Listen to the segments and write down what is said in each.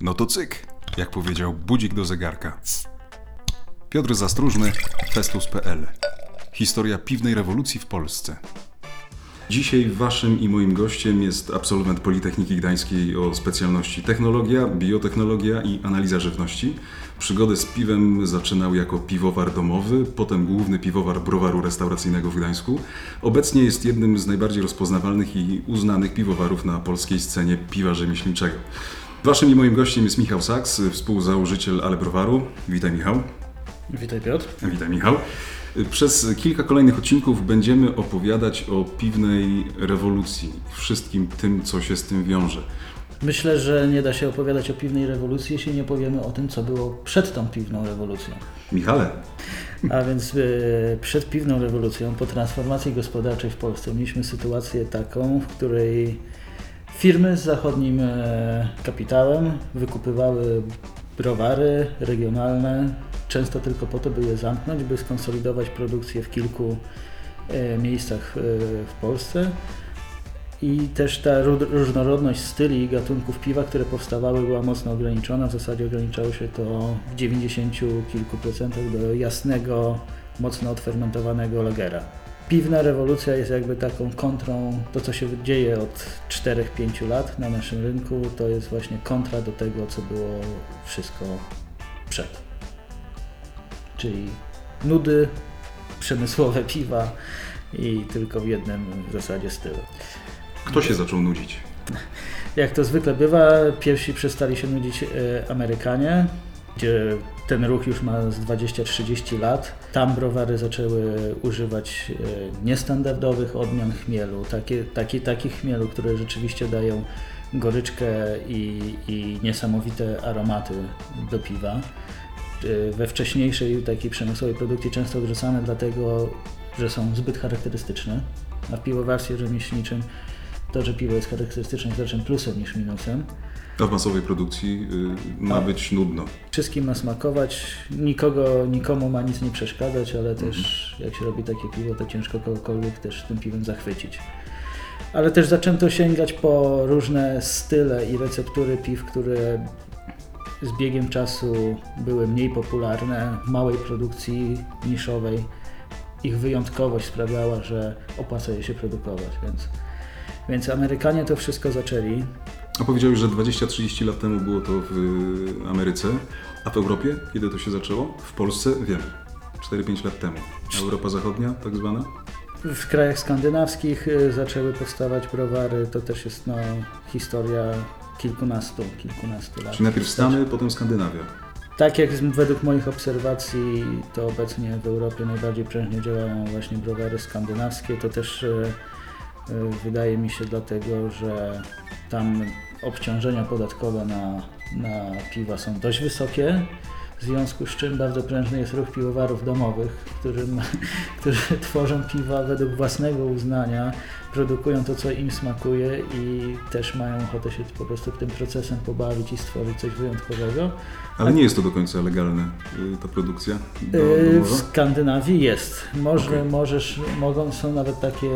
No to cyk, jak powiedział budzik do zegarka. Piotr Zastróżny, Festus.pl. Historia piwnej rewolucji w Polsce. Dzisiaj waszym i moim gościem jest absolwent Politechniki Gdańskiej o specjalności technologia, biotechnologia i analiza żywności. Przygodę z piwem zaczynał jako piwowar domowy, potem główny piwowar browaru restauracyjnego w Gdańsku. Obecnie jest jednym z najbardziej rozpoznawalnych i uznanych piwowarów na polskiej scenie piwa rzemieślniczego. Waszym i moim gościem jest Michał Saks, współzałożyciel Ale Browaru. Witaj Michał. Witaj Piotr. Witaj Michał. Przez kilka kolejnych odcinków będziemy opowiadać o piwnej rewolucji, wszystkim tym, co się z tym wiąże. Myślę, że nie da się opowiadać o piwnej rewolucji, jeśli nie powiemy o tym, co było przed tą piwną rewolucją. Michale. A więc y, przed piwną rewolucją, po transformacji gospodarczej w Polsce, mieliśmy sytuację taką, w której firmy z zachodnim e, kapitałem wykupywały browary regionalne, często tylko po to, by je zamknąć, by skonsolidować produkcję w kilku e, miejscach e, w Polsce. I też ta różnorodność styli i gatunków piwa, które powstawały, była mocno ograniczona. W zasadzie ograniczało się to w 90 kilku procentach do jasnego, mocno odfermentowanego lagera. Piwna rewolucja jest jakby taką kontrą, to co się dzieje od 4-5 lat na naszym rynku, to jest właśnie kontra do tego, co było wszystko przed czyli nudy, przemysłowe piwa i tylko w jednym w zasadzie stylu. Kto się zaczął nudzić? Jak to zwykle bywa, pierwsi przestali się nudzić e, Amerykanie, gdzie ten ruch już ma z 20-30 lat. Tam browary zaczęły używać e, niestandardowych odmian chmielu, taki, takich chmielu, które rzeczywiście dają goryczkę i, i niesamowite aromaty do piwa. Y, we wcześniejszej takiej przemysłowej produkcji często odrzucane dlatego, że są zbyt charakterystyczne, a w piwowarstwie rzemieślniczym to, że piwo jest charakterystyczne jest raczej plusem niż minusem. A w masowej produkcji y, ma być nudno. Wszystkim ma smakować, nikogo, nikomu ma nic nie przeszkadzać, ale też mhm. jak się robi takie piwo, to ciężko kogokolwiek też tym piwem zachwycić. Ale też zaczęto sięgać po różne style i receptury piw, które z biegiem czasu były mniej popularne, w małej produkcji niszowej. Ich wyjątkowość sprawiała, że opłaca je się produkować, więc, więc Amerykanie to wszystko zaczęli. A powiedziałeś, że 20-30 lat temu było to w Ameryce, a w Europie, kiedy to się zaczęło? W Polsce wiem, 4-5 lat temu. Europa Zachodnia, tak zwana? W krajach skandynawskich y, zaczęły powstawać browary, to też jest no, historia kilkunastu, kilkunastu lat. Czyli najpierw Stany, potem Skandynawia. Tak jak według moich obserwacji, to obecnie w Europie najbardziej prężnie działają właśnie browary skandynawskie. To też e, wydaje mi się dlatego, że tam obciążenia podatkowe na, na piwa są dość wysokie. W związku z czym bardzo prężny jest ruch piwowarów domowych, którym, którzy tworzą piwa według własnego uznania, produkują to, co im smakuje i też mają ochotę się po prostu tym procesem pobawić i stworzyć coś wyjątkowego. Ale nie jest to do końca legalne, y, ta produkcja y, W Skandynawii jest. Może, okay. możesz, mogą, są nawet takie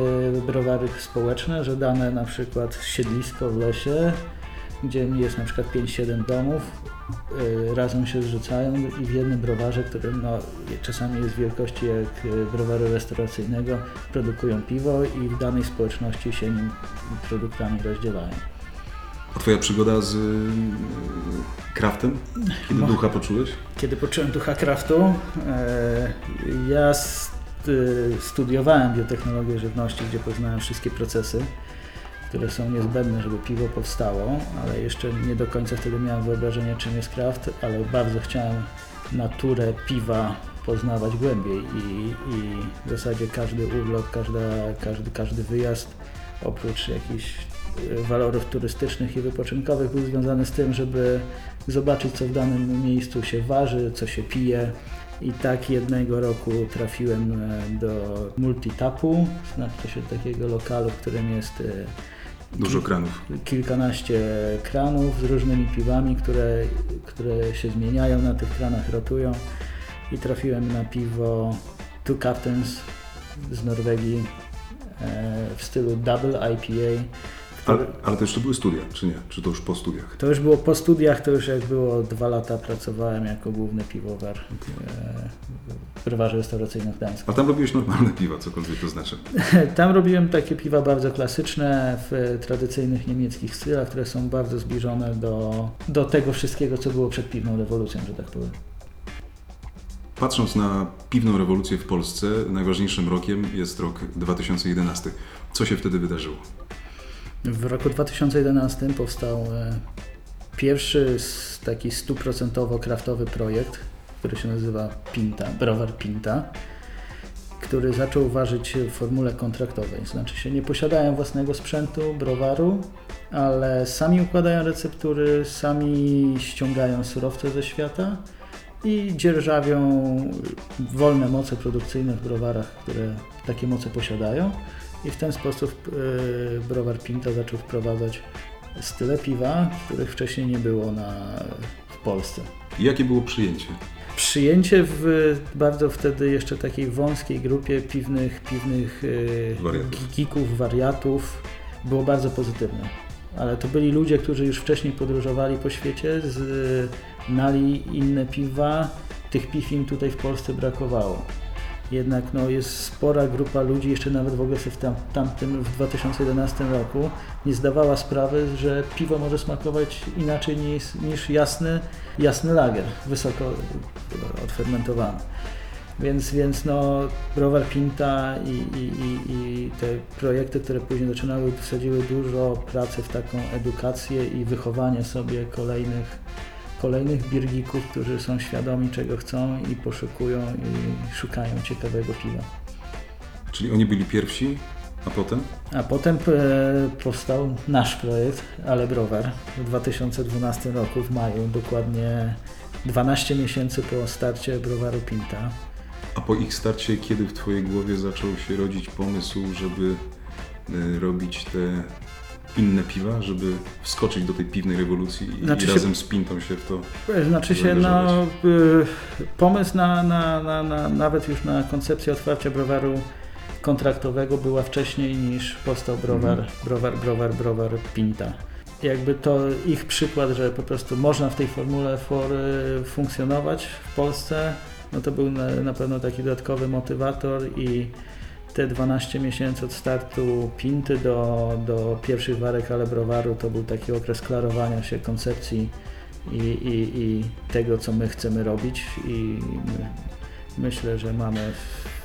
browary społeczne, że dane na przykład siedlisko w lesie, gdzie jest na przykład 5-7 domów, Y, razem się zrzucają i w jednym browarze, który no, czasami jest wielkości jak y, browaru restauracyjnego, produkują piwo i w danej społeczności się nim produktami rozdzielają. A Twoja przygoda z y, kraftem? Kiedy no, ducha poczułeś? Kiedy poczułem ducha kraftu? E, ja studiowałem biotechnologię żywności, gdzie poznałem wszystkie procesy które są niezbędne, żeby piwo powstało, ale jeszcze nie do końca wtedy miałem wyobrażenie, czym jest kraft, ale bardzo chciałem naturę piwa poznawać głębiej i, i w zasadzie każdy urlop, każda, każdy, każdy wyjazd oprócz jakichś e, walorów turystycznych i wypoczynkowych był związany z tym, żeby zobaczyć co w danym miejscu się waży, co się pije. I tak jednego roku trafiłem e, do Multitapu, znaczy się takiego lokalu, w którym jest e, Dużo kranów. Kilkanaście kranów z różnymi piwami, które, które się zmieniają na tych kranach, rotują. I trafiłem na piwo Two Captains z Norwegii e, w stylu Double IPA. Ale, ale to jeszcze były studia, czy nie? Czy to już po studiach? To już było po studiach, to już jak było dwa lata pracowałem jako główny piwowar e, w browarze restauracyjnym w Gdańsku. A tam robiłeś normalne piwa, cokolwiek to znaczy. Tam robiłem takie piwa bardzo klasyczne, w tradycyjnych niemieckich stylach, które są bardzo zbliżone do, do tego wszystkiego, co było przed piwną rewolucją, że tak powiem. Patrząc na piwną rewolucję w Polsce, najważniejszym rokiem jest rok 2011. Co się wtedy wydarzyło? W roku 2011 powstał e, pierwszy taki stuprocentowo kraftowy projekt, który się nazywa Pinta, browar Pinta, który zaczął ważyć w formule kontraktowej. Znaczy się nie posiadają własnego sprzętu, browaru, ale sami układają receptury, sami ściągają surowce ze świata i dzierżawią wolne moce produkcyjne w browarach, które takie moce posiadają. I w ten sposób e, browar Pinta zaczął wprowadzać style piwa, których wcześniej nie było na, w Polsce. I jakie było przyjęcie? Przyjęcie w bardzo wtedy jeszcze takiej wąskiej grupie piwnych, piwnych e, Wariatów. geeków, wariatów było bardzo pozytywne. Ale to byli ludzie, którzy już wcześniej podróżowali po świecie, znali inne piwa, tych piw im tutaj w Polsce brakowało. Jednak no, jest spora grupa ludzi, jeszcze nawet w ogóle sobie w tam, tamtym, w 2011 roku, nie zdawała sprawy, że piwo może smakować inaczej niż, niż jasny, jasny lager, wysoko e, odfermentowany. Więc, więc no, browar Pinta i, i, i, i te projekty, które później zaczynały, wsadziły dużo pracy w taką edukację i wychowanie sobie kolejnych, kolejnych birgików, którzy są świadomi czego chcą i poszukują i szukają ciekawego piwa. Czyli oni byli pierwsi, a potem? A potem e, powstał nasz projekt, Ale Browar w 2012 roku w maju, dokładnie 12 miesięcy po starcie browaru Pinta. A po ich starcie, kiedy w Twojej głowie zaczął się rodzić pomysł, żeby y, robić te inne piwa, żeby wskoczyć do tej piwnej rewolucji i Znaczy się- razem z Pintą się w to... Znaczy się, no, y, pomysł na, na, na, na, nawet już na koncepcję otwarcia browaru kontraktowego była wcześniej niż powstał browar, Mhm. browar, browar, browar Pinta. Jakby to ich przykład, że po prostu można w tej formule for, funkcjonować w Polsce, no to był na, na pewno taki dodatkowy motywator i te 12 miesięcy od startu Pinty do, do pierwszych warek ale browaru to był taki okres klarowania się koncepcji i, i, i tego, co my chcemy robić i my, myślę, że mamy w,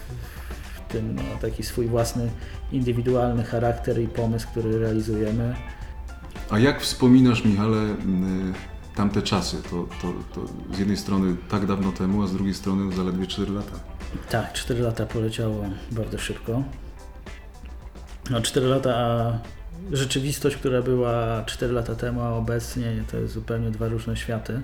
tym no, taki swój własny, indywidualny charakter i pomysł, który realizujemy. A jak wspominasz, Michale, tamte czasy? To, to, to z jednej strony tak dawno temu, a z drugiej strony zaledwie 4 lata. Tak, 4 lata poleciało bardzo szybko. No 4 lata, a rzeczywistość, która była 4 lata temu, a obecnie to jest zupełnie dwa różne światy.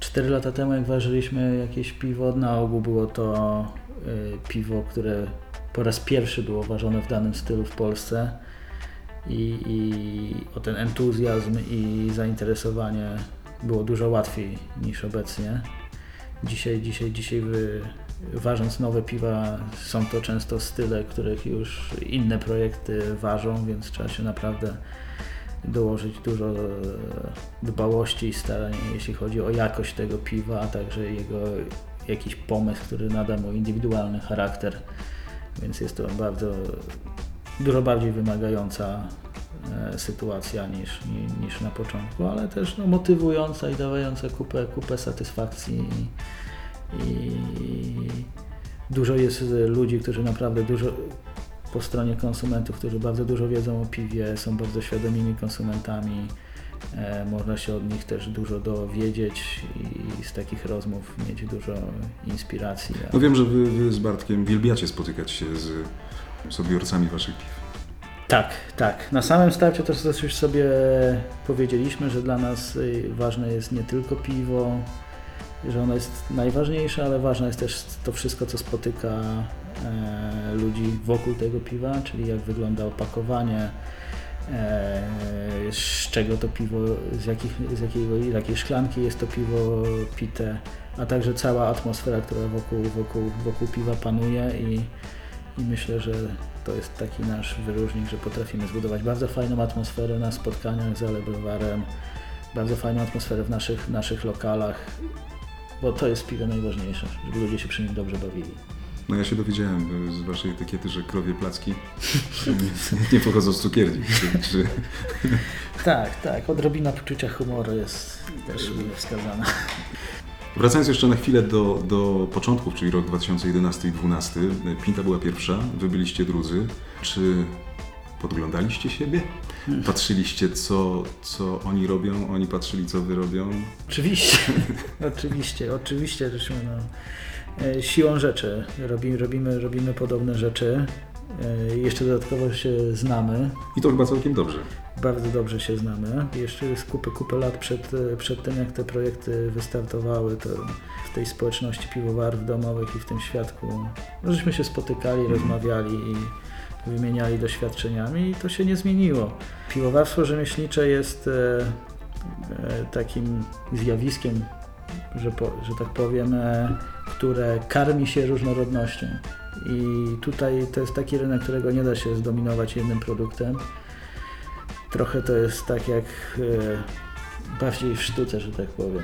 4 lata temu, jak ważyliśmy jakieś piwo, na ogół było to y, piwo, które po raz pierwszy było ważone w danym stylu w Polsce. I, I o ten entuzjazm i zainteresowanie było dużo łatwiej niż obecnie. Dzisiaj, dzisiaj, dzisiaj wy, ważąc nowe piwa, są to często style, których już inne projekty ważą, więc trzeba się naprawdę dołożyć dużo e, dbałości i starań, jeśli chodzi o jakość tego piwa, a także jego jakiś pomysł, który nada mu indywidualny charakter. Więc jest to bardzo dużo bardziej wymagająca e, sytuacja niż, ni- niż na początku, ale też no, motywująca i dawająca kupę, kupę satysfakcji. I dużo jest e, ludzi, którzy naprawdę dużo po stronie konsumentów, którzy bardzo dużo wiedzą o piwie, są bardzo świadomymi konsumentami. E, można się od nich też dużo dowiedzieć i z takich rozmów mieć dużo inspiracji. No wiem, że wy, wy z Bartkiem wielbiacie spotykać się z, z odbiorcami waszych piw. Tak, tak. Na samym starcie też też już sobie powiedzieliśmy, że dla nas y, ważne jest nie tylko piwo, że ono jest najważniejsze, ale ważne jest też to wszystko, co spotyka e, ludzi wokół tego piwa, czyli jak wygląda opakowanie, e, z czego to piwo, z, jakich, z, jakiego, jakiej szklanki jest to piwo pite, a także cała atmosfera, która wokół, wokół, wokół piwa panuje i, i myślę, że to jest taki nasz wyróżnik, że potrafimy zbudować bardzo fajną atmosferę na spotkaniach z Ale Browarem, bardzo fajną atmosferę w naszych, naszych lokalach, bo to jest w piwie najważniejsze, żeby ludzie się przy nim dobrze bawili. No ja się dowiedziałem y, z waszej etykiety, że krowie placki nie, pochodzą z cukierni. Czy... Tak, tak, odrobina poczucia humoru jest też wskazana. Wracając jeszcze na chwilę do, do początków, czyli rok 2011 i 2012. Pinta była pierwsza, wy byliście drudzy. Czy podglądaliście siebie? Patrzyliście, co, co oni robią, oni patrzyli, co wy robią? Oczywiście, oczywiście, oczywiście, żeśmy no, e, siłą rzeczy robimy, robimy, robimy podobne rzeczy. E, Jeszcze dodatkowo się znamy, I to chyba całkiem dobrze. bardzo dobrze się znamy. Jeszcze z kupę, kupę lat przed, przed tym, jak te projekty wystartowały, to w tej społeczności piwowarów domowych i w tym świadku, no, żeśmy się spotykali, rozmawiali i wymieniali doświadczeniami i to się nie zmieniło. Piwowarstwo rzemieślnicze jest e, e, takim zjawiskiem, że, po, że tak powiem, e, które karmi się różnorodnością. I tutaj to jest taki rynek, którego nie da się zdominować jednym produktem. Trochę to jest tak jak bardziej w sztuce, że tak powiem.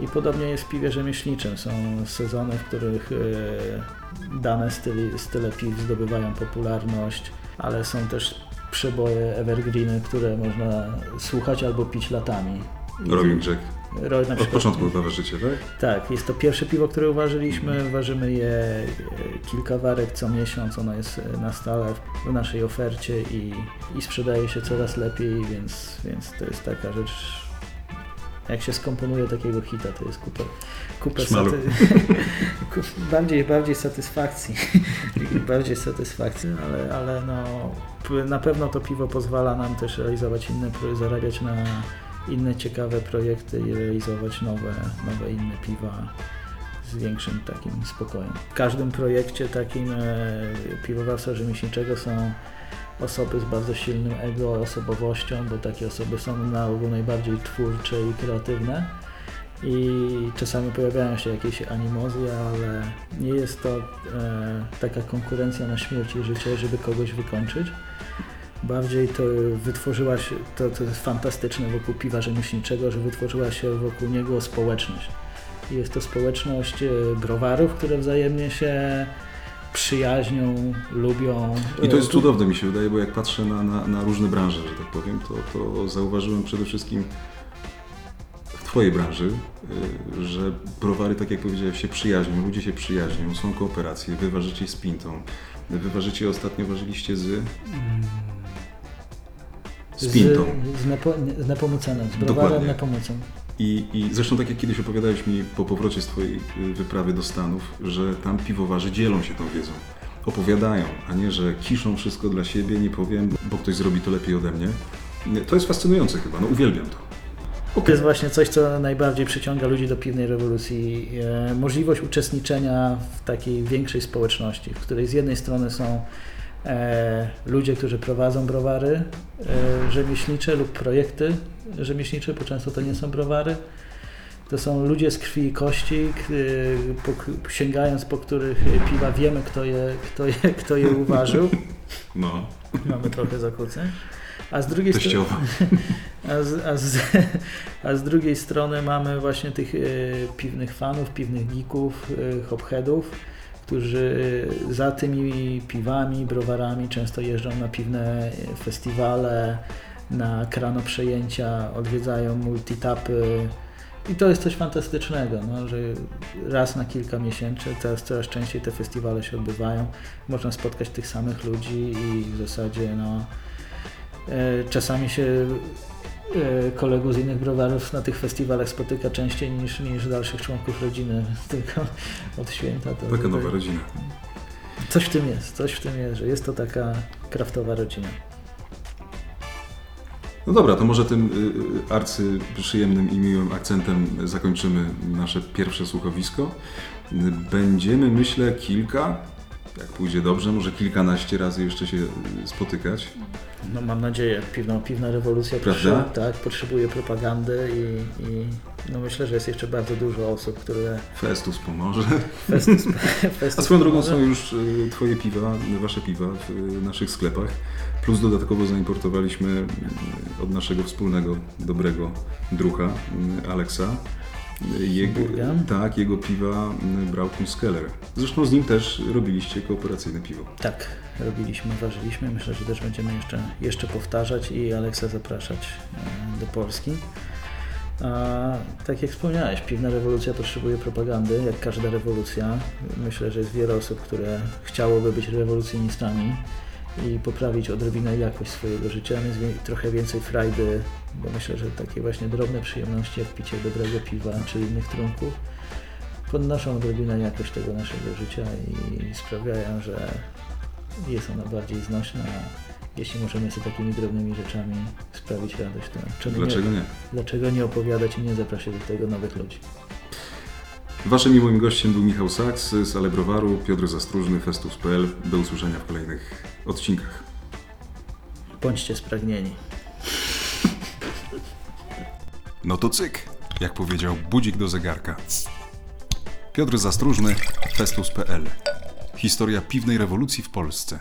I podobnie jest w piwie rzemieślniczym. Są sezony, w których e, dane styli, style piw zdobywają popularność, ale są też przeboje evergreeny, które można słuchać albo pić latami. Rolling Jack. Ro- na Od przykład- początku chyba życie, tak? tak, jest to pierwsze piwo, które uważyliśmy. Ważymy je e, kilka warek co miesiąc. Ono jest e, na stale w naszej ofercie i, i sprzedaje się coraz lepiej, więc, więc to jest taka rzecz. Jak się skomponuje takiego hita, to jest kupę, kupę ku- bardziej, bardziej satysfakcji. bardziej satysfakcji, ale, ale no, na pewno to piwo pozwala nam też realizować inne, zarabiać na inne ciekawe projekty i realizować nowe, nowe inne piwa z większym takim spokojem. W każdym projekcie takim e, piwowarstwa rzemieślniczego są osoby z bardzo silnym ego, osobowością, bo takie osoby są na ogół najbardziej twórcze i kreatywne. I czasami pojawiają się jakieś animozje, ale nie jest to e, taka konkurencja na śmierć i życie, żeby kogoś wykończyć. Bardziej to wytworzyła się, to, to jest fantastyczne wokół piwa rzemieślniczego, że wytworzyła się wokół niego społeczność. Jest to społeczność e, browarów, które wzajemnie się przyjaźnią, lubią. I to jest cudowne mi się wydaje, bo jak patrzę na, na, na różne branże, że tak powiem, to, to zauważyłem przede wszystkim w Twojej branży, y, że browary, tak jak powiedziałeś, się przyjaźnią, ludzie się przyjaźnią, są kooperacje, wy ważycie z Pintą, wy ważycie, ostatnio ważyliście z... Z Pintą. Z, z, Nepo, z Nepomucenem, z browarem. Nepomucen. I, I zresztą tak jak kiedyś opowiadałeś mi po powrocie z Twojej y, wyprawy do Stanów, że tam piwowarzy dzielą się tą wiedzą. Opowiadają, a nie, że kiszą wszystko dla siebie, nie powiem, bo ktoś zrobi to lepiej ode mnie. To jest fascynujące chyba, no uwielbiam to. To jest właśnie coś, co najbardziej przyciąga ludzi do piwnej rewolucji. E, możliwość uczestniczenia w takiej większej społeczności, w której z jednej strony są ludzie, którzy prowadzą browary e, rzemieślnicze lub projekty rzemieślnicze, bo często to nie są browary. To są ludzie z krwi i kości, po, sięgając po których piwa wiemy, kto je, kto je, kto je uważył. No, Mamy trochę zakłóceń. A z drugiej strony. A z, a, z, a z drugiej strony mamy właśnie tych e, piwnych fanów, piwnych geeków, e, hopheadów, którzy za tymi piwami, browarami często jeżdżą na piwne festiwale, na krano przejęcia, odwiedzają multitapy. I to jest coś fantastycznego, no, że raz na kilka miesięcy, teraz coraz częściej te festiwale się odbywają. Można spotkać tych samych ludzi i w zasadzie no, e, czasami się kolegów z innych browarów na tych festiwalach spotyka częściej niż, niż dalszych członków rodziny, tylko od święta. To Taka nowa rodzina. Coś w tym jest, coś w tym jest, że jest to taka kraftowa rodzina. No dobra, to może tym y, y, arcy przyjemnym i miłym akcentem zakończymy nasze pierwsze słuchowisko. Będziemy, myślę, kilka, jak pójdzie dobrze, może kilkanaście razy jeszcze się y, spotykać. No mam nadzieję, piwna, piwna rewolucja Prawda? tak, potrzebuje propagandy i, i, No myślę, że jest jeszcze bardzo dużo osób, które Festus pomoże. Festus, Festus A swoją drogą są już y, Twoje piwa, wasze piwa w y, naszych sklepach. Plus dodatkowo zaimportowaliśmy y, od naszego wspólnego, dobrego drucha, Aleksa. Jego, tak, jego piwa y, Brauchum Skeller. Zresztą z nim też robiliście kooperacyjne piwo. Tak, robiliśmy, ważyliśmy. Myślę, że też będziemy jeszcze, jeszcze powtarzać i Aleksa zapraszać e, do Polski. A tak jak wspomniałeś, piwna rewolucja potrzebuje propagandy, jak każda rewolucja. Myślę, że jest wiele osób, które chciałoby być rewolucjonistami i poprawić odrobinę jakość swojego życia, wie- trochę więcej frajdy, bo myślę, że takie właśnie drobne przyjemności, jak picie dobrego piwa czy innych trunków, podnoszą odrobinę jakość tego naszego życia i sprawiają, że jest ona bardziej znośna. Jeśli możemy sobie takimi drobnymi rzeczami sprawić radość, to Dlaczego nie, nie? dlaczego nie opowiadać i nie zapraszać do tego nowych ludzi? Waszym i moim gościem był Michał Saks z Alebrowaru, Piotr Zastróżny, Festus.pl. Do usłyszenia w kolejnych odcinkach. Bądźcie spragnieni. No to cyk, jak powiedział budzik do zegarka. Piotr Zastróżny, Festus.pl. Historia piwnej rewolucji w Polsce.